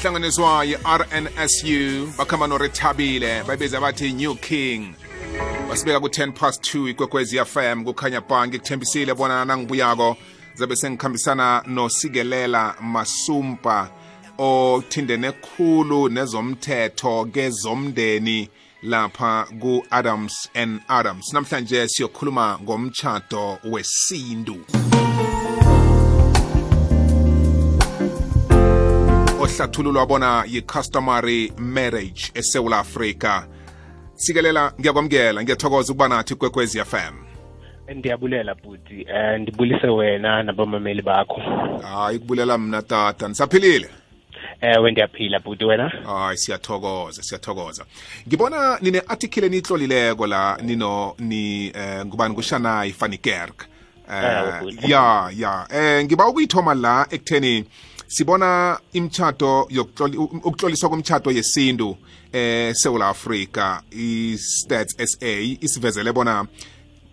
ihlanganiswa yi-rnsu bakhamba norethabile bayibiza bathi new king basibeka ku-10 past 2 ikwekwezi fm kukhanya bhangi kuthembisile bona nangibuyako zabe sengikhambisana nosikelela masumpa othindene khulu nezomthetho kezomndeni lapha ku-adams and adams namhlanje siyokhuluma ngomtshato wesintu ehlathululwa bona yi-customary marriage esewula afrika sikelela ngiyakwamukela ngiyathokoza ukuba nathi kwekwezi fm ndiyabulela buti eh, ndibulise wena nabamameli bakho hayi kubulela mna tata nisaphilile ewe ndiyaphila buti wena hayi siyathokoza siyathokoza ngibona nine-athikile niyitlolileko la nino ni eh, ngubani ngushanayi fanikerk eh, ya ya eh ngiba ukuyithoma la ekutheni sibona imtchato yokutloliswa komtchato yesintu eh South Africa i-stats SA isivezele bona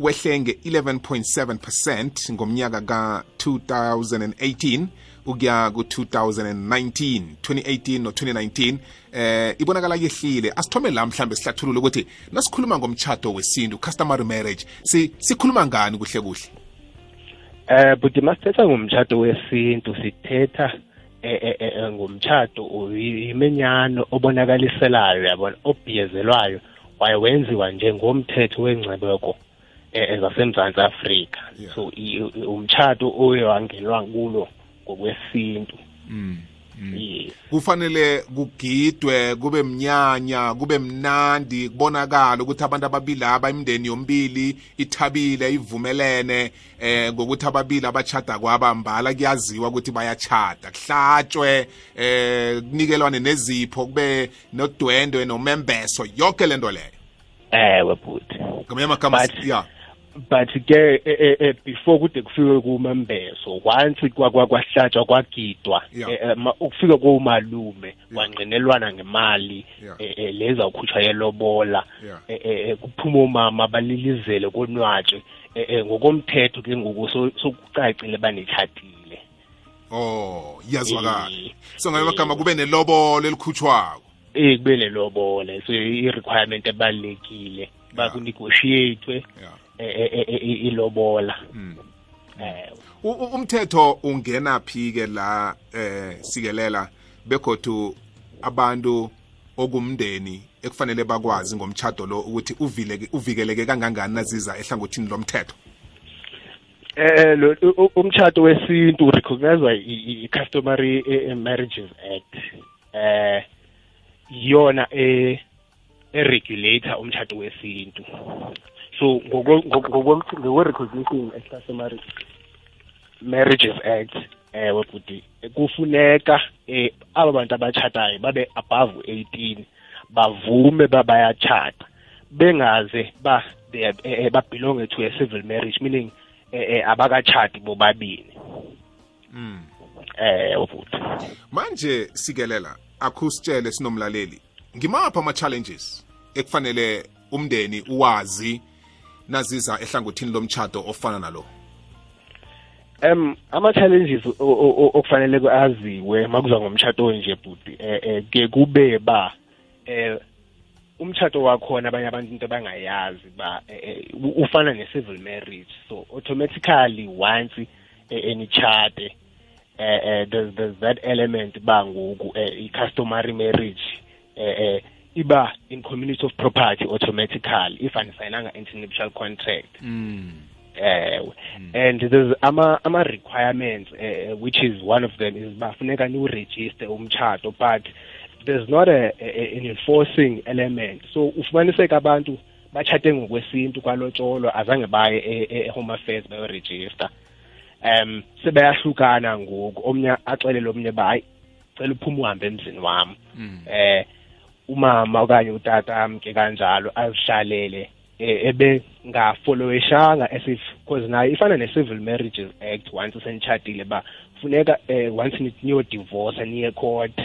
wehle nge-11.7% ngomnyaka ka-2018 ukuya ku-2019 2018 no-2019 eh ibonakala yehlile asithome la mhlambe sihlathulule ukuthi nasikhuluma ngomtshato wesintu customary marriage sikhuluma si ngani kuhle kuhle Eh buthi masithetha ngomtshato wesintu sithetha eh, eh, eh, ngomtshato uyimenyano obonakaliselayo yabona obhiyezelwayo waye wenziwa njengomthetho wengcebeko zasemzantsi afrika so umtshato oye wangenwa kulo ngokwesintu mm. Mm. kufanele kugidwe kube mnyanya kube mnandi kubonakala ukuthi abantu ababili aba imndeni yombili ithabile ivumelene eh ngokuthi ababili abachada kwabambala kuyaziwa ukuthi bayachada kuhlatshwe eh kunikelwane nezipho kube nodwendwe nomembeso yonke lento leyo ewe but ngamanye amagama ya but ke eh, eh, eh, before kude kufike kumembeso once kwahlatshwa kwagidwa ukufike komalume kwangqinelwana ngemali leza ukhutshwa yelobola kuphuma omama balilizele konwatshwe ngokomthetho ke ngoku sokucacile banetshatile oh iyazwakala so ngabe bagama kube nelobola elikhutshwako eh kube nelobolo so i-requirement ebalulekile bakunegotiate E, e, e, ilobola hmm. eh, umthetho ungena phi ke la eh sikelela bekhothu abantu okumndeni ekufanele bakwazi ngomtchado lo ukuthi uvileke uvikeleke kangangani naziza ehlangothini lomthetho eh lo umtchado wesintu urecognizewa i-customary eh, eh, marriages act eh yona eh eregulator umtchado wesintu so ngokwe-recognition customary marriages act ewe bhuti kufuneka um aba bantu abatshatayo babe above eighteen bavume babayatshata bengaze ba eh, eh, babelonge to a civil marriage meaning abakatshati bobabini mm eh ufuthi manje sikelela akusitshele sinomlaleli ngimapha ama challenges ekufanele umndeni uwazi naziza ehlangothini lomtshato ofana nalo um ama-challenges okufanele aziwe makuza ngomtshato nje budi eh, eh ke kube ba eh umtshato wakhona abanye abantu into abangayazi ba eh, eh, ufana ne-civil marriage so automatically once enichate eh there's, there's that element bangoku eh i-customary marriage eh iba in community of property automatically if andisayinanga international contract mm. ewe eh, mm. and there's ama ama requirements uh, which is one of them is bafuneka ni register umtshato but there's not a, a, an enforcing element so ufumaniseka abantu bachate ngokwesintu kwalotsholwa azange baye e-home e, e affairs bayoregister um sebayahlukana ngoku omnye axelele omnye uba hayi cela uphume uhambe emzini wam um mm. eh, umama okanye utata amke kanjalo azihlalele eh, ebengafoloishanga because nayo ifana ne-civil marriages act once senitshatile uba funeka um once niyodivorsa niye court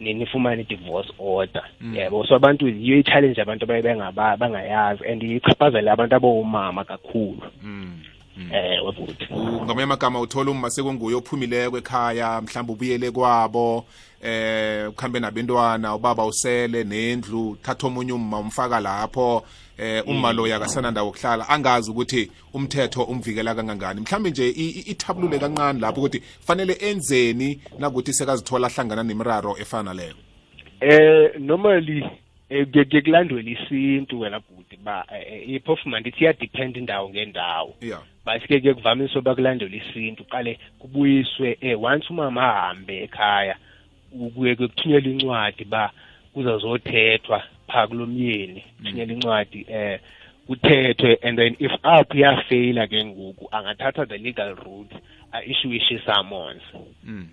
nifumane i-divorce order mm. yebo so abantu yiyo i-challenge abantu abaye bangayazi and ichaphazele abantu aboomama kakhulu mm. Mm. eh webuthi ngamanye amagama uthola uma sekunguye ophumileko ekhaya mhlawumbe ubuyele kwabo eh ukhambe nabentwana ubaba usele nendlu thatha omunye umma umfaka lapho eh umma mm. loyo akasana ndawo okuhlala angazi ukuthi umthetho umvikela kangangani mhlambe nje ithabulule kancane lapho ukuthi fanele enzeni nakuthi sekazithola ahlangana nemiraro efana leyo eh normally eh, kuyakulandwela isintu wena bhuti ba eh, eh, iphofuma ndithi iyadepend indawo ngendawo yeah bayifike ke kuvamise bakulandela isintu uqale kubuyiswe eh once umama ahambe ekhaya kuye kuthunyelwa incwadi ba kuzazothethwa pha kulomyeni mm. kuthunyelwa incwadi eh kuthethwe and then if up yafeyila ke ngoku angathatha the legal route aishuishe summons mm.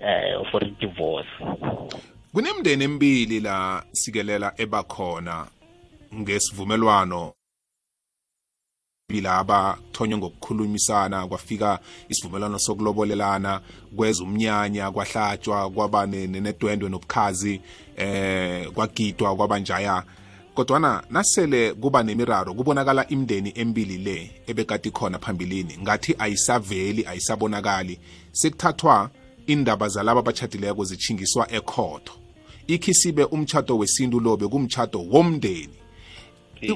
eh for divorce kunemndeni emibili la sikelela ebakhona ngesivumelwano bila bathonywe ngokukhulumisana kwafika isivumelwano sokulobolelana kweza umnyanya kwahlatshwa kwaba nedwendwe nobukhazi eh kwagidwa kwabanjaya kodwana nasele kuba nemiraro kubonakala imndeni embili le ebekati khona phambilini ngathi ayisaveli ayisabonakali sekuthathwa indaba zalabo abatshadileko zichingiswa ekhotho ikhisibe umtshato wesintu lo bekumtshato womndeni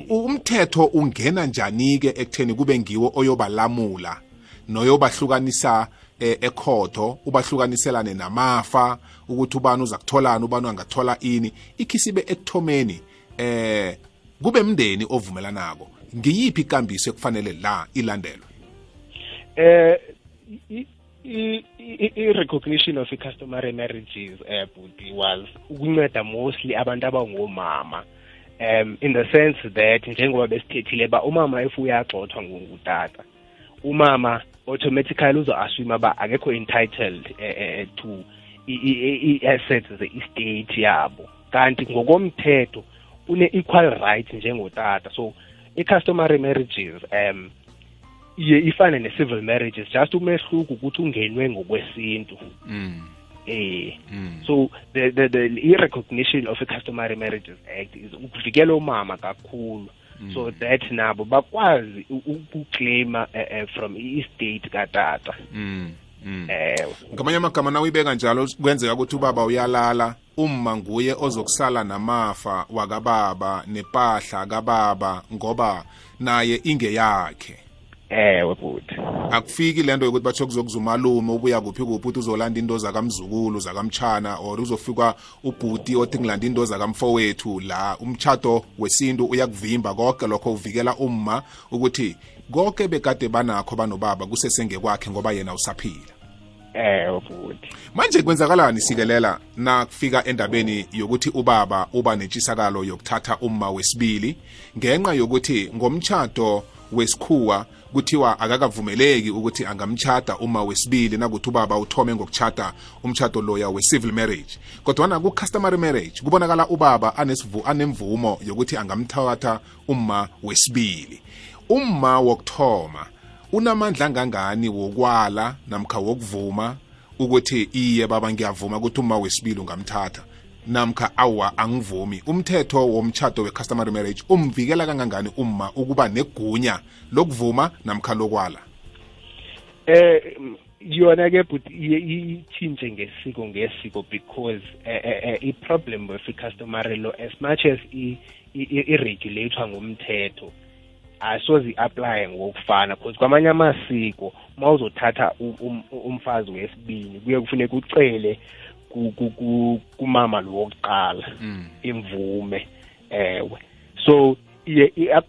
umthetho ungena njani ke ekutheni kube ngiwo oyobalamula noyobahlukanisa eh, ekhotho ubahlukaniselane namafa ukuthi ubani uza kutholana ubani angathola ini ikhisibe ekuthomeni eh kube mndeni ovumelanako ngiyiphi ikambiso ekufanele la ilandelwe eh i-recognition of i-customary marriages um uh, eh, was ukunceda mostly abantu abangomama um in the sense that njengoba besithethile ba umama efuyagxothwa ngutata umama automatically uzo-assume ba akekho entitled eh, eh, eh to i-assets ze-estate yabo kanti ngokomthetho une-equal right njengotata so i-customary marriages um iye ifane ne-civil marriages just umehluko ukuthi ungenwe ngokwesintu mm. eh mm. so the the the i-recognition of i-customary marriages act is ukuvikela umama kakhulu Mm. so that nabo bakwazi ukuclaima uh, eh, uh, eh, from i-state katata mm. Mm. ewe eh, ngamanye amagama na uyibeka njalo kwenzeka ukuthi ubaba uyalala umma nguye ozokusala namafa wakababa nepahla kababa ngoba naye ingeyakhe ewe bhuti akufiki lento yokuthi batho kuzokuzumalume ubuya kuphi kuphi uthi uzolanda into zakamzukulu zakamtshana or uzofika ubhuti othi ngilanda into zakamfo wethu la umtshato wesintu uyakuvimba konke lokho uvikela umma ukuthi konke bekade banakho banobaba kusesengekwakhe ngoba yena usaphila ewe bhuti manje kwenzakalani sikelela nakufika endabeni yokuthi ubaba uba nentshisakalo yokuthatha umma wesibili ngenxa yokuthi ngomtshato wesikhuwa kuthiwa akakavumeleki ukuthi angamchata uma wesibili nakuthi ubaba uthome ngokuchata umchato loya we-civil marriage kodwana ku-customary marriage kubonakala ubaba anesivu anemvumo yokuthi angamthatha uma wesibili uma wokuthoma unamandla angangani wokwala namkha wokuvuma ukuthi iye baba ngiyavuma ukuthi uma wesibili ungamthatha namkha awa angivumi umthetho womtshato we-customary marriage umvikela kangangani umma ukuba negunya lokuvuma namkha lokwala eh yona ke but itshintshe ngesiko ngesiko because eh, eh, eh, i-problem with i-customary law as much as iregulathwa ngumthetho asoze i-aplaye ngokufana because kwamanye amasiko uma uzothatha umfazi wesibini kuye kufuneka ucele kumama lo wokuqala mm. imvume ewe so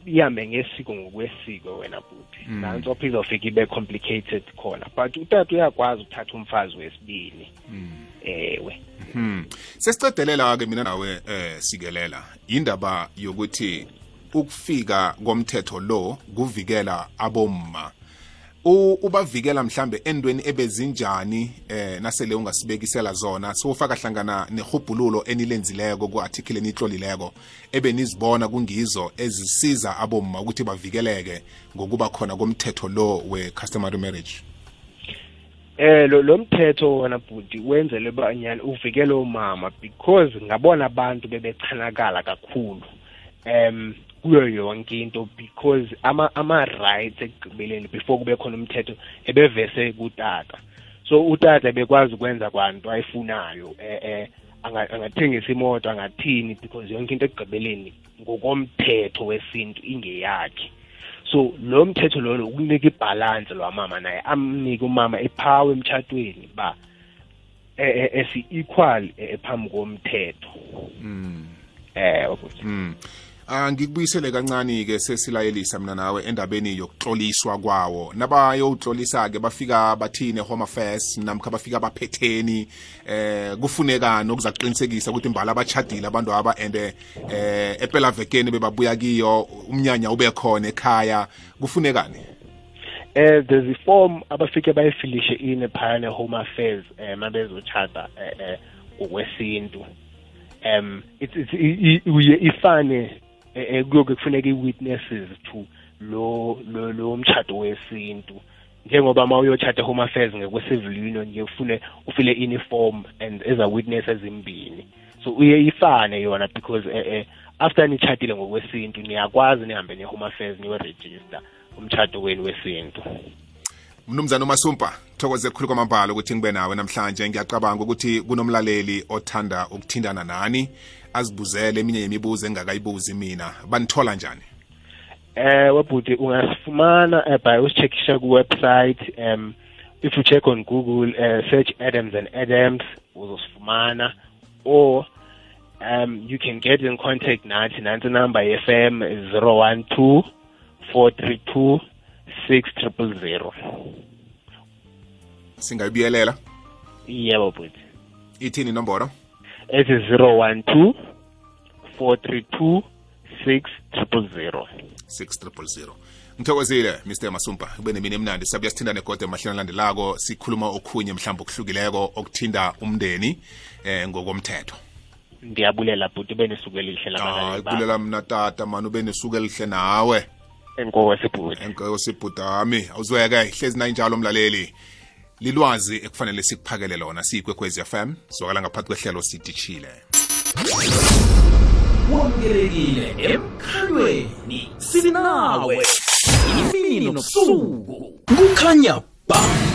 ihambe ngesiko ngokwesiko wena buti mm. nanso phinde ofika ibe complicated khona but utata uyakwazi ukuthatha umfazi wesibili mm. ewe mhm sesicedelela ke mina nawe eh sikelela indaba yokuthi ukufika komthetho lo kuvikela abomma ubavikela mhlambe endweni ebezinjani eh nasele ungasibekisela zona sofaka hlangana nehubhululo enilenzileko ku-article enitlolileko ebenizibona kungizo ezisiza abomma ukuthi bavikeleke ngokuba khona komthetho lo we-customary marriage eh lo, lo mthetho wona bhuti wenzele banyani uvikele umama because ngabona abantu bebechanakala kakhulu um kuyo yonke into because ama ama-rights ekugqibeleni before kube khona umthetho ebevese kutata so utata bekwazi ukwenza kwanto ayifunayo eh, eh angathengisa imoto angathini because yonke into ekugqibeleni ngokomthetho wesintu ingeyakhe so lo mthetho lolo ukunika ibhalansi lwamama naye amnike umama iphawa emtshatweni ba e, e, esi-equal ephambi komthetho um eh ukuthi mm. angikubuyisele ah, kancane ke sesilayelisa mina nawe endabeni yokutloliswa kwawo nabayowutlolisa ke bafika bathine home affairs namkha bafika baphetheni eh kufunekani okuza kuqinisekisa ukuthi imbala abachadile abantu aba and eh epela vekeni bebabuya kiyo umnyanya ube khona ekhaya kufunekani eh there's a form abafike bayifilishe ine phayana home affairs eh mabezochata eh, eh ngokwesintu um uye ifane ekuyoke eh, eh, kufuneka i-witnesses to lo lo lo mtshado wesintu njengoba ma uyochata home affairs ngekwe-civil union ye ufune ufile uniform and as a witness ezimbini so uye ifane yona because eh, eh, after nitshatile ngokwesintu niyakwazi nihambe ne-home affairs niyoregister umtshato wenu wesintu mnumzana umasumpa thokoze kukhulu kwamambala ukuthi ngibe nawe namhlanje ngiyacabanga ukuthi kunomlaleli othanda ukuthindana nani azibuzele eminye yemibuzo engakayibuzi mina banithola njani eh webhuti ungasifumana uh, by usicheckisha kuwebsite um if you check on google uh, search adams and adams uzosifumana or um you can get in contact nathi nansi number ye-fm 012 432 6000 singayibuyelela yebo bhuti ithini inomboro ethi 012 432 6000 6000 ngithokozile mr masumpa kube nemini emnandi sabuya sithindane kodwa emahlelo alandelako sikhuluma okhunye mhlawumbe okuhlukileko okuthinda umndeni eh ngokomthetho ndiyabulela bhuti ube nesuku elihle labulela mna tata mani ube nesuku elihle nawe enkokosibhuti enkokosibhutami awuzweke hlezi nayinjalo mlaleli lilwazi ekufanele sikuphakele lona siyikwekwez f m sizwakala ngaphakathi kwehlelo sidishile Wamkelekile emkhanyweni sinawe imini nobusuku kukhanya ba